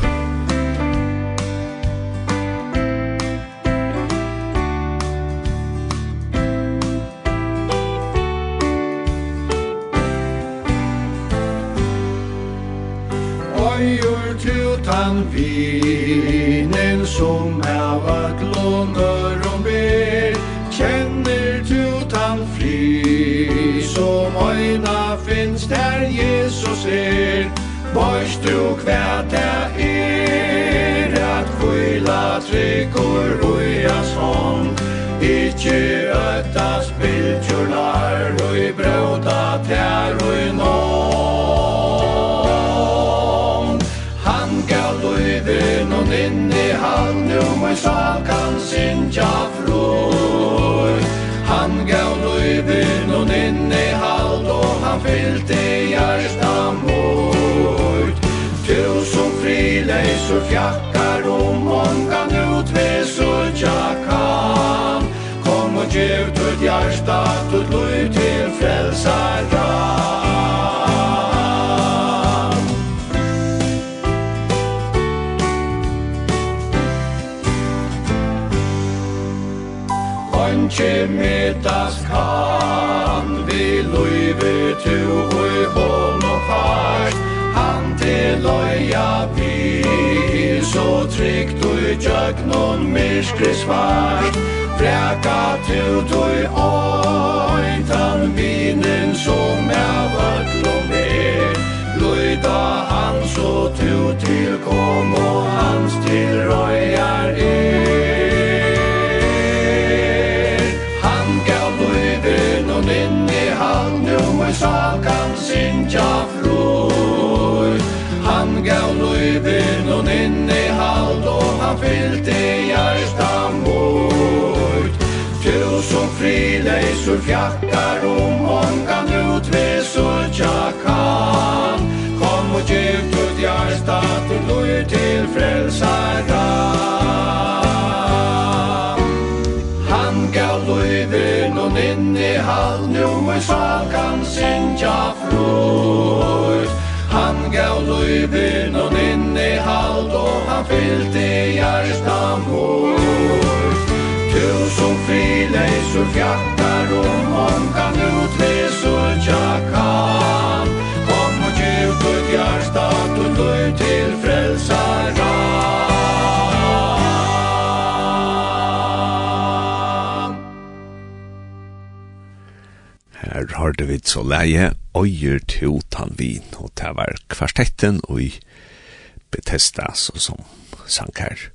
Oi, oi, tutan vinen som er vart lånet kjenner du tan fri Som øyna finns der Jesus er Boist du kvært er er At kvila tryggor ui hans hånd Ikki ötta spiltjurnar Ui brauta tær ui nån. Han gav ui und og i Han nu mei sakan sinja gav løyven og ninne halt og han fyllte hjertan vårt Tusen og fjakkar og många nutvis og tjakkan Kom og gjev tut hjärsta tut løy til frelsar tu ui hon og far Han te loja vi Så tryggt ui jöknon myrskri svar Freka tu tui oi Tan vinen som jag vöklom er Luida han og tu til kom Og hans til røyar er. syndja froi Han gav løyvin og ninni halt og han fyllte hjarta mot frileis ur fjakkar og mongan utvisur tjakkan Kom og gjev tut hjärsta du løy til frelsar hall nu i sval kan sinja frut Han gav løybyn og ninni halt og han fyllte hjärsta mot Tusen frileis og fjaktar og många nu tvis og tjakan. Kom og djup ut hjärsta du til frälsara her det vidt så leie Øyer til Tanvin, og det var kvartetten og i Bethesda, så som sang her.